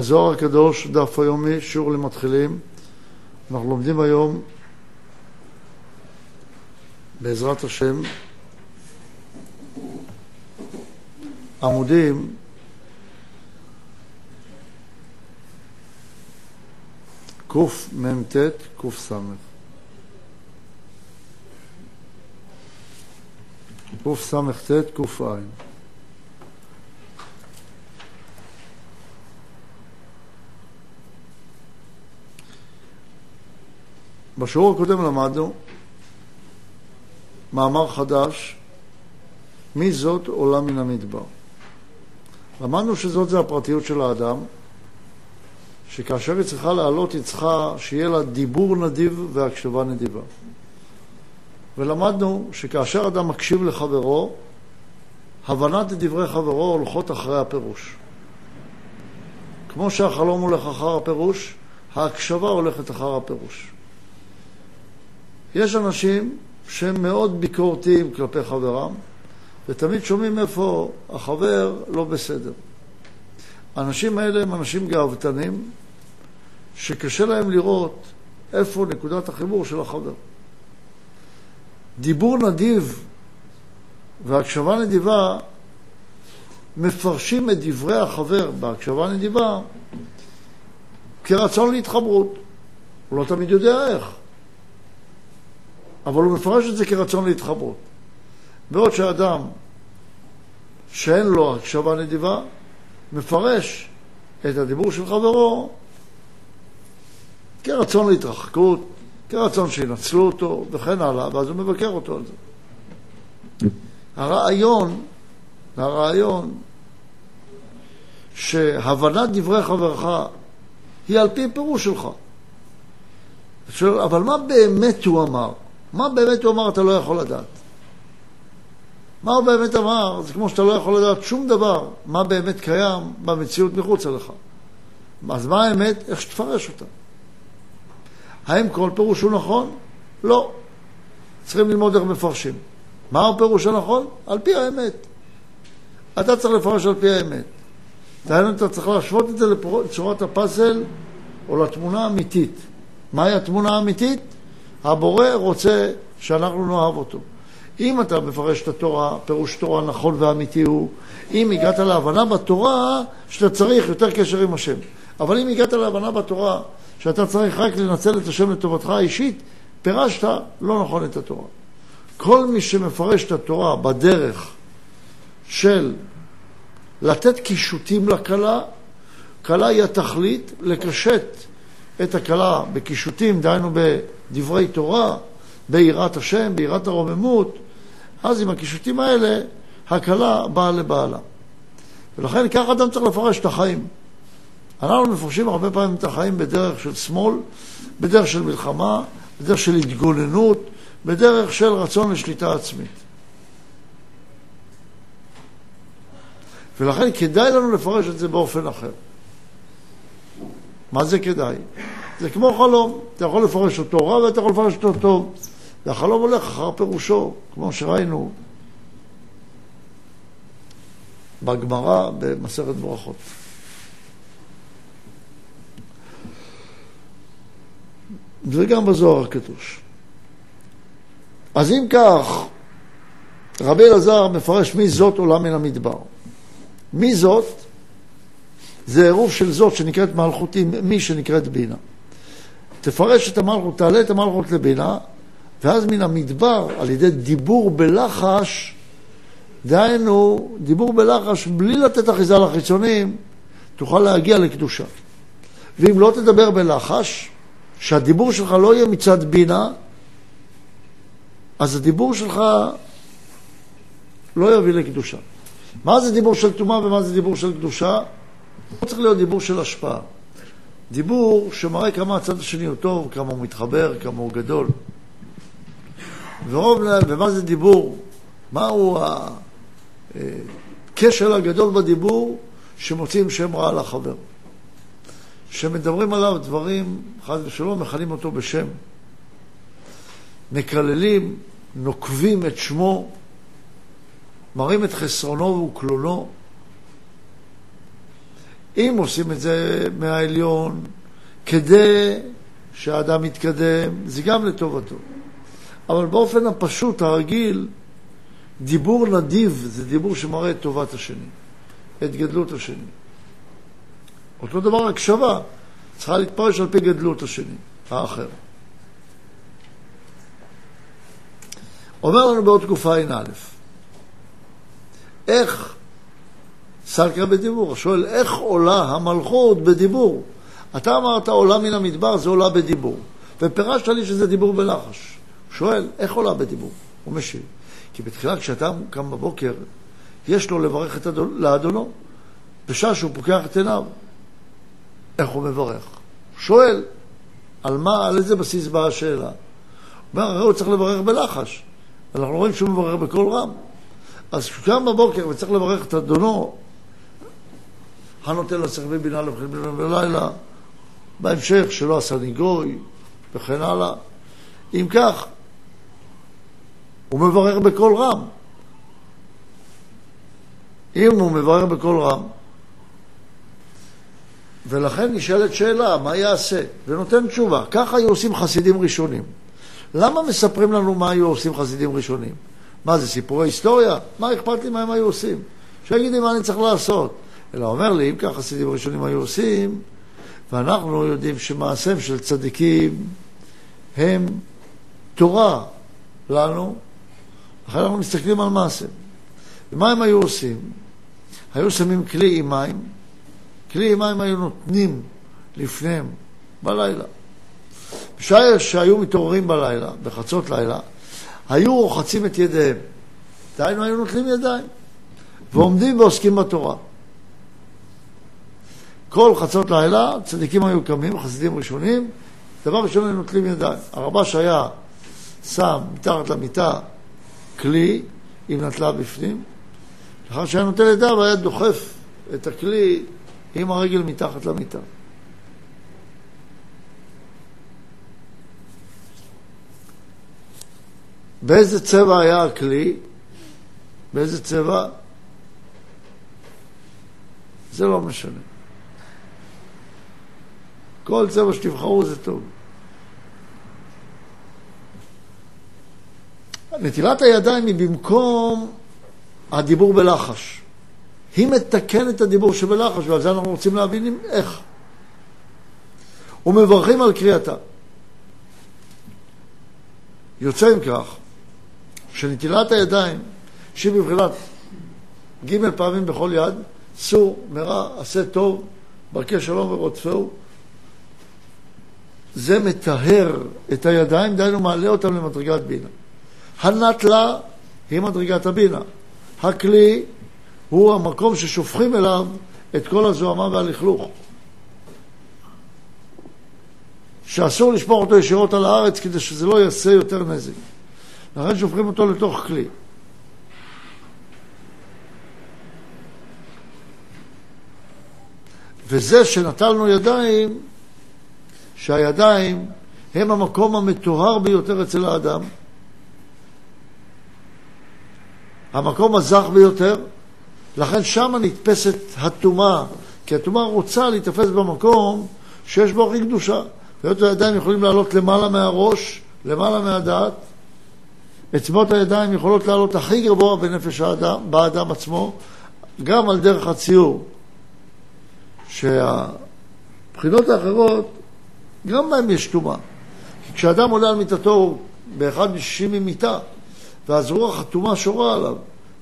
הזוהר הקדוש, דף היומי, שיעור למתחילים. אנחנו לומדים היום, בעזרת השם, עמודים קמ"ט, קס. קס"ט, ק"ע. בשיעור הקודם למדנו מאמר חדש, מי זאת עולה מן המדבר. למדנו שזאת זה הפרטיות של האדם, שכאשר היא צריכה לעלות היא צריכה שיהיה לה דיבור נדיב והקשבה נדיבה. ולמדנו שכאשר אדם מקשיב לחברו, הבנת דברי חברו הולכות אחרי הפירוש. כמו שהחלום הולך אחר הפירוש, ההקשבה הולכת אחר הפירוש. יש אנשים שהם מאוד ביקורתיים כלפי חברם, ותמיד שומעים איפה החבר לא בסדר. האנשים האלה הם אנשים גאוותנים, שקשה להם לראות איפה נקודת החיבור של החבר. דיבור נדיב והקשבה נדיבה מפרשים את דברי החבר בהקשבה נדיבה כרצון להתחברות. הוא לא תמיד יודע איך, אבל הוא מפרש את זה כרצון להתחברות. בעוד שאדם שאין לו הקשבה נדיבה, מפרש את הדיבור של חברו כרצון להתרחקות, כרצון שינצלו אותו וכן הלאה, ואז הוא מבקר אותו על זה. הרעיון, הרעיון שהבנת דברי חברך היא על פי פירוש שלך. אבל מה באמת הוא אמר? מה באמת הוא אמר אתה לא יכול לדעת. מה הוא באמת אמר, זה כמו שאתה לא יכול לדעת שום דבר, מה באמת קיים במציאות מחוץ לך. אז מה האמת? איך שתפרש אותה. האם כל פירוש הוא נכון? לא. צריכים ללמוד איך מפרשים. מה הפירוש הנכון? על פי האמת. אתה צריך לפרש על פי האמת. דהיינו, אתה צריך להשוות את זה לצורת הפאזל או לתמונה האמיתית. מהי התמונה האמיתית? הבורא רוצה שאנחנו נאהב אותו. אם אתה מפרש את התורה, פירוש תורה נכון ואמיתי הוא, אם הגעת להבנה בתורה שאתה צריך יותר קשר עם השם. אבל אם הגעת להבנה בתורה שאתה צריך רק לנצל את השם לטובתך האישית, פירשת לא נכון את התורה. כל מי שמפרש את התורה בדרך של לתת קישוטים לכלה, כלה היא התכלית, לקשט את הכלה בקישוטים, דהיינו בדברי תורה, ביראת השם, ביראת הרוממות, אז עם הקישוטים האלה, הכלה באה לבעלה. ולכן ככה אדם צריך לפרש את החיים. אנחנו מפרשים הרבה פעמים את החיים בדרך של שמאל, בדרך של מלחמה, בדרך של התגוננות, בדרך של רצון לשליטה עצמית. ולכן כדאי לנו לפרש את זה באופן אחר. מה זה כדאי? זה כמו חלום, אתה יכול לפרש אותו רע ואתה יכול לפרש אותו טוב. והחלום הולך אחר פירושו, כמו שראינו בגמרא במסכת ברכות. וגם בזוהר הקדוש. אז אם כך, רבי אלעזר מפרש מי זאת עולה מן המדבר. מי זאת? זה עירוב של זאת שנקראת מלכות עם מי שנקראת בינה. תפרש את המלכות, תעלה את המלכות לבינה, ואז מן המדבר, על ידי דיבור בלחש, דהיינו, דיבור בלחש בלי לתת אחיזה לחיצונים, תוכל להגיע לקדושה. ואם לא תדבר בלחש, שהדיבור שלך לא יהיה מצד בינה, אז הדיבור שלך לא יביא לקדושה. מה זה דיבור של טומאה ומה זה דיבור של קדושה? לא צריך להיות דיבור של השפעה. דיבור שמראה כמה הצד השני הוא טוב, כמה הוא מתחבר, כמה הוא גדול. ורוב, ומה זה דיבור? מהו הכשל הגדול בדיבור שמוצאים שם רע לחבר? שמדברים עליו דברים, חס ושלום, מכנים אותו בשם. מקללים, נוקבים את שמו, מראים את חסרונו וקלונו. אם עושים את זה מהעליון כדי שהאדם יתקדם, זה גם לטובתו. אבל באופן הפשוט, הרגיל, דיבור נדיב זה דיבור שמראה את טובת השני, את גדלות השני. אותו דבר הקשבה צריכה להתפרש על פי גדלות השני, האחר. אומר לנו בעוד תקופה ע"א, איך סלקה בדיבור? שואל, איך עולה המלכות בדיבור? אתה אמרת עולה מן המדבר, זה עולה בדיבור. ופירשת לי שזה דיבור בלחש. שואל, איך עולה בדיבור? הוא משיב. כי בתחילה כשאתה קם בבוקר, יש לו לברך את אדונו, לאדונו, בשעה שהוא פוקח את עיניו. איך הוא מברך? שואל, על מה, על איזה בסיס באה השאלה? הוא אומר, הרי הוא צריך לברך בלחש. אנחנו רואים שהוא מברך בקול רם. אז כשהוא קם בבוקר וצריך לברך את אדונו, הנותן לשכל בינה לבחין בינה בלילה, בהמשך שלא עשה ניגוי וכן הלאה. אם כך, הוא מברך בקול רם. אם הוא מברך בקול רם, ולכן נשאלת שאלה, מה יעשה? ונותן תשובה. ככה היו עושים חסידים ראשונים. למה מספרים לנו מה היו עושים חסידים ראשונים? מה זה, סיפורי היסטוריה? מה אכפת לי מה הם היו עושים? שיגיד לי מה אני צריך לעשות. אלא אומר לי, אם ככה חסידים ראשונים היו עושים, ואנחנו יודעים שמעשיהם של צדיקים הם תורה לנו, לכן אנחנו מסתכלים על מעשה. ומה הם היו עושים? היו שמים כלי עם מים, כלי עם מים היו נותנים לפניהם בלילה. בשעה שהיו מתעוררים בלילה, בחצות לילה, היו רוחצים את ידיהם. דהיינו, היו נוטלים ידיים, ועומדים ועוסקים בתורה. כל חצות לילה, צדיקים היו קמים, חסידים ראשונים, דבר ראשון היו נוטלים ידיים. הרבש היה שם מתחת למיטה כלי עם נטלה בפנים, לאחר שהיה נוטל ידיו היה דוחף את הכלי עם הרגל מתחת למיטה. באיזה צבע היה הכלי? באיזה צבע? זה לא משנה. כל צבע שתבחרו זה טוב. נטילת הידיים היא במקום הדיבור בלחש. היא מתקנת את הדיבור שבלחש, ועל זה אנחנו רוצים להבין איך. ומברכים על קריאתה. יוצא עם כך שנטילת הידיים, שהיא בבחינת ג' פעמים בכל יד, סור, מרע, עשה טוב, ברכי שלום ורודפהו, זה מטהר את הידיים, דהיינו מעלה אותם למדרגת בינה. הנטלה היא מדרגת הבינה. הכלי הוא המקום ששופכים אליו את כל הזוהמה והלכלוך. שאסור לשפוך אותו ישירות על הארץ כדי שזה לא יעשה יותר נזק. לכן שופכים אותו לתוך כלי. וזה שנטלנו ידיים, שהידיים הם המקום המטוהר ביותר אצל האדם, המקום הזך ביותר, לכן שם נתפסת הטומאה, כי הטומאה רוצה להתאפס במקום שיש בו הכי קדושה. היות הידיים יכולים לעלות למעלה מהראש, למעלה מהדעת, אצבעות הידיים יכולות לעלות הכי גבוה בנפש האדם, באדם עצמו, גם על דרך הציור, שהבחינות האחרות, גם בהן יש טומאה. כי כשאדם עולה על מיטתו באחד משישים ממיטה, ואז רוח הטומאה שורה עליו,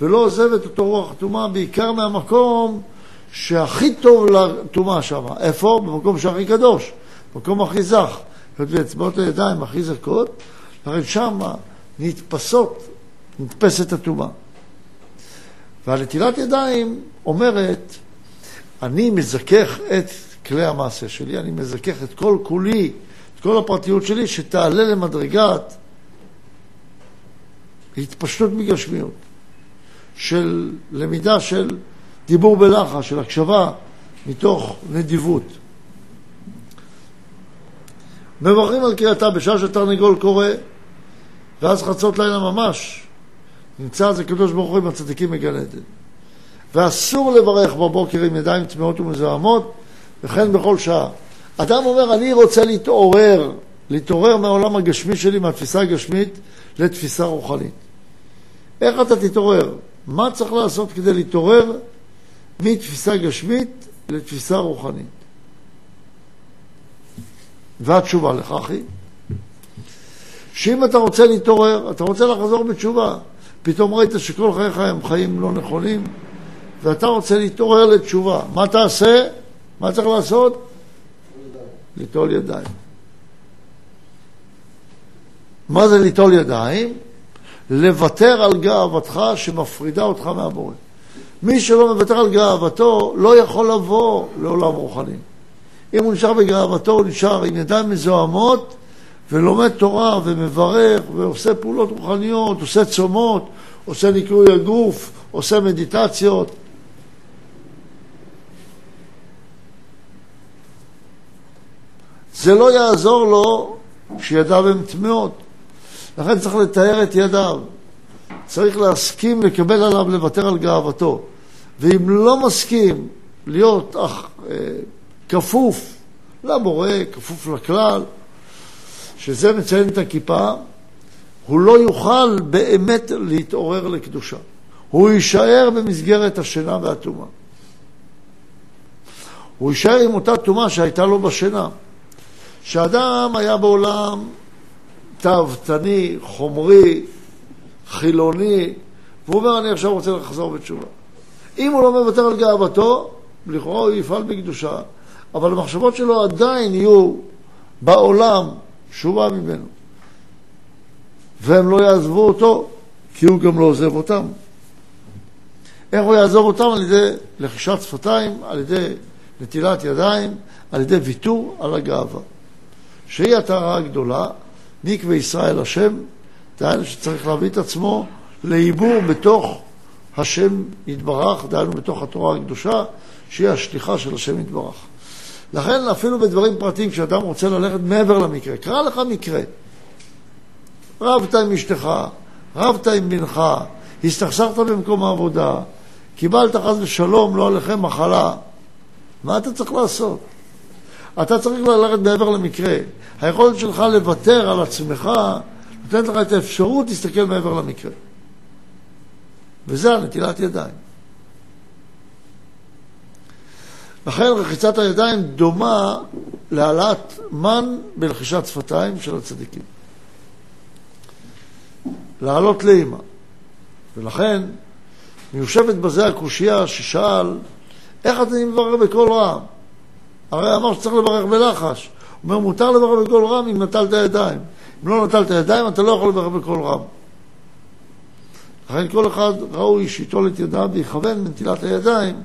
ולא עוזבת אותו רוח הטומאה, בעיקר מהמקום שהכי טוב לטומאה שם. איפה? במקום שהכי קדוש, במקום הכי זך. היות ואצבעות הידיים הכי זכות, הרי שם נתפסות, נתפסת הטומאה. והנטילת ידיים אומרת, אני מזכך את כלי המעשה שלי, אני מזכך את כל כולי, את כל הפרטיות שלי, שתעלה למדרגת התפשטות מגשמיות, של למידה של דיבור בלחש, של הקשבה מתוך נדיבות. מברכים על קריאתה בשעה שתרנגול קורא, ואז חצות לילה ממש נמצא אז הקדוש ברוך הוא עם הצדיקים בגן עדן. ואסור לברך בבוקר עם ידיים טמאות ומזוהמות, וכן בכל שעה. אדם אומר, אני רוצה להתעורר, להתעורר מהעולם הגשמי שלי, מהתפיסה הגשמית, לתפיסה רוחנית. איך אתה תתעורר? מה צריך לעשות כדי להתעורר מתפיסה גשמית לתפיסה רוחנית? והתשובה לכך היא שאם אתה רוצה להתעורר, אתה רוצה לחזור בתשובה, פתאום ראית שכל חייך הם חיים לא נכונים, ואתה רוצה להתעורר לתשובה. מה תעשה? מה צריך לעשות? ליטול ידיים. מה זה ליטול ידיים? לוותר על גאוותך שמפרידה אותך מהבורא. מי שלא מוותר על גאוותו לא יכול לבוא לעולם רוחני. אם הוא נשאר בגאוותו, הוא נשאר עם ידיים מזוהמות ולומד תורה ומברך ועושה פעולות רוחניות, עושה צומות, עושה ניקוי הגוף, עושה מדיטציות. זה לא יעזור לו כשידיו הן טמאות. לכן צריך לתאר את ידיו. צריך להסכים לקבל עליו, לוותר על גאוותו. ואם לא מסכים להיות אך, אה, כפוף לבורא, כפוף לכלל, שזה מציין את הכיפה, הוא לא יוכל באמת להתעורר לקדושה. הוא יישאר במסגרת השינה והטומאה. הוא יישאר עם אותה טומאה שהייתה לו בשינה. שאדם היה בעולם תאוותני, חומרי, חילוני, והוא אומר, אני עכשיו רוצה לחזור בתשובה. אם הוא לא מוותר על גאוותו, לכאורה הוא יפעל בקדושה, אבל המחשבות שלו עדיין יהיו בעולם שהוא בא ממנו. והם לא יעזבו אותו, כי הוא גם לא עוזב אותם. איך הוא יעזוב אותם? על ידי לחישת שפתיים, על ידי נטילת ידיים, על ידי ויתור על הגאווה. שהיא הטהרה הגדולה, נקווה ישראל השם, דהיינו שצריך להביא את עצמו לעיבור בתוך השם יתברך, דהיינו בתוך התורה הקדושה, שהיא השליחה של השם יתברך. לכן אפילו בדברים פרטיים, כשאדם רוצה ללכת מעבר למקרה, קרה לך מקרה, רבת עם אשתך, רבת עם בנך, הסתכסכת במקום העבודה, קיבלת חס ושלום, לא עליכם מחלה, מה אתה צריך לעשות? אתה צריך ללכת מעבר למקרה. היכולת שלך לוותר על עצמך נותנת לך את האפשרות להסתכל מעבר למקרה. וזה הנטילת ידיים. לכן רחיצת הידיים דומה להעלאת מן בלחישת שפתיים של הצדיקים. לעלות לאימא. ולכן מיושבת בזה הקושייה ששאל, איך אני מברר בקול רם? הרי אמר שצריך לברך בלחש. הוא אומר, מותר לברך בקול רם אם נטלת ידיים. אם לא נטלת ידיים, אתה לא יכול לברך בקול רם. לכן כל אחד ראוי שיטול את ידיו ויכוון בנטילת הידיים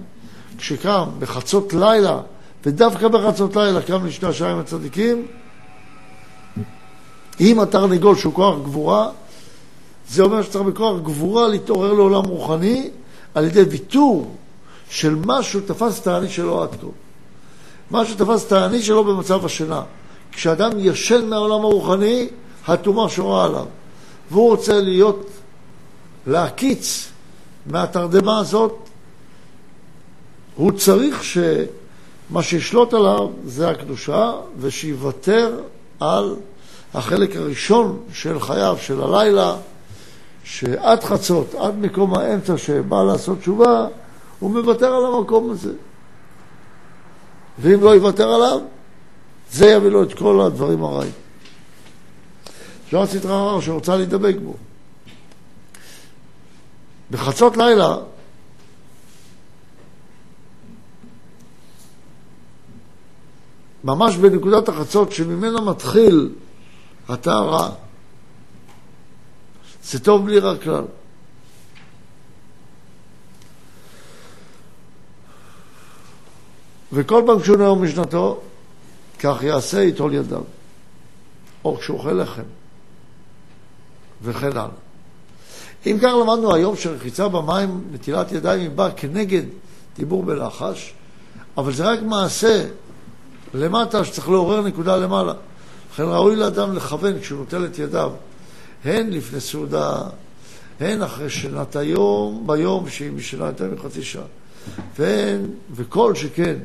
כשקם בחצות לילה, ודווקא בחצות לילה קם לשני השערים הצדיקים, עם התרנגול שהוא כוח גבורה, זה אומר שצריך בכוח גבורה להתעורר לעולם רוחני על ידי ויתור של משהו תפס את האני שלו עד כה. משהו תפס את האני שלו במצב השינה. כשאדם ישן מהעולם הרוחני, הטומאה שורה עליו. והוא רוצה להיות, להקיץ מהתרדמה הזאת, הוא צריך שמה שישלוט עליו זה הקדושה, ושיוותר על החלק הראשון של חייו, של הלילה, שעד חצות, עד מקום האמצע שבא לעשות תשובה, הוא מוותר על המקום הזה. ואם לא יוותר עליו, זה יביא לו את כל הדברים הרעים. זו הסדרה הרע שרוצה להידבק בו. בחצות לילה, ממש בנקודת החצות שממנה מתחיל הטהרה, זה טוב בלי רע כלל. וכל פעם כשהוא נאום משנתו, כך יעשה יטול ידיו, או כשהוא אוכל לחם, וכן הלאה. אם כך למדנו היום שרחיצה במים, נטילת ידיים, היא באה כנגד דיבור בלחש, אבל זה רק מעשה למטה שצריך לעורר נקודה למעלה. לכן ראוי לאדם לכוון כשהוא נוטל את ידיו, הן לפני סעודה, הן אחרי שנת היום, ביום שהיא משנה יותר מחצי שעה, והן, וכל שכן,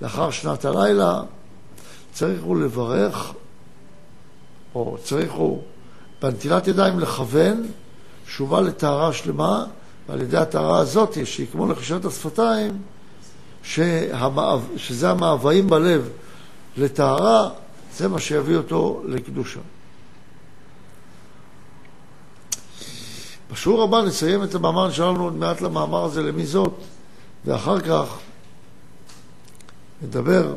לאחר שנת הלילה, צריך הוא לברך, או צריך הוא בנטילת ידיים לכוון, שובה לטהרה שלמה, ועל ידי הטהרה הזאת, שהיא כמו לחישת השפתיים, שהמאו... שזה המאוויים בלב לטהרה, זה מה שיביא אותו לקדושה. בשיעור הבא נסיים את המאמר שלנו עוד מעט למאמר הזה למי זאת, ואחר כך נדבר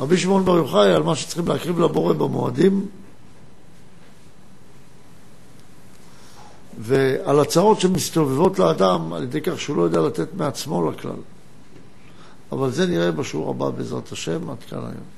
רבי שמעון בר יוחאי על מה שצריכים להקריב לבורא במועדים ועל הצעות שמסתובבות לאדם על ידי כך שהוא לא יודע לתת מעצמו לכלל. אבל זה נראה בשיעור הבא בעזרת השם, עד כאן היום.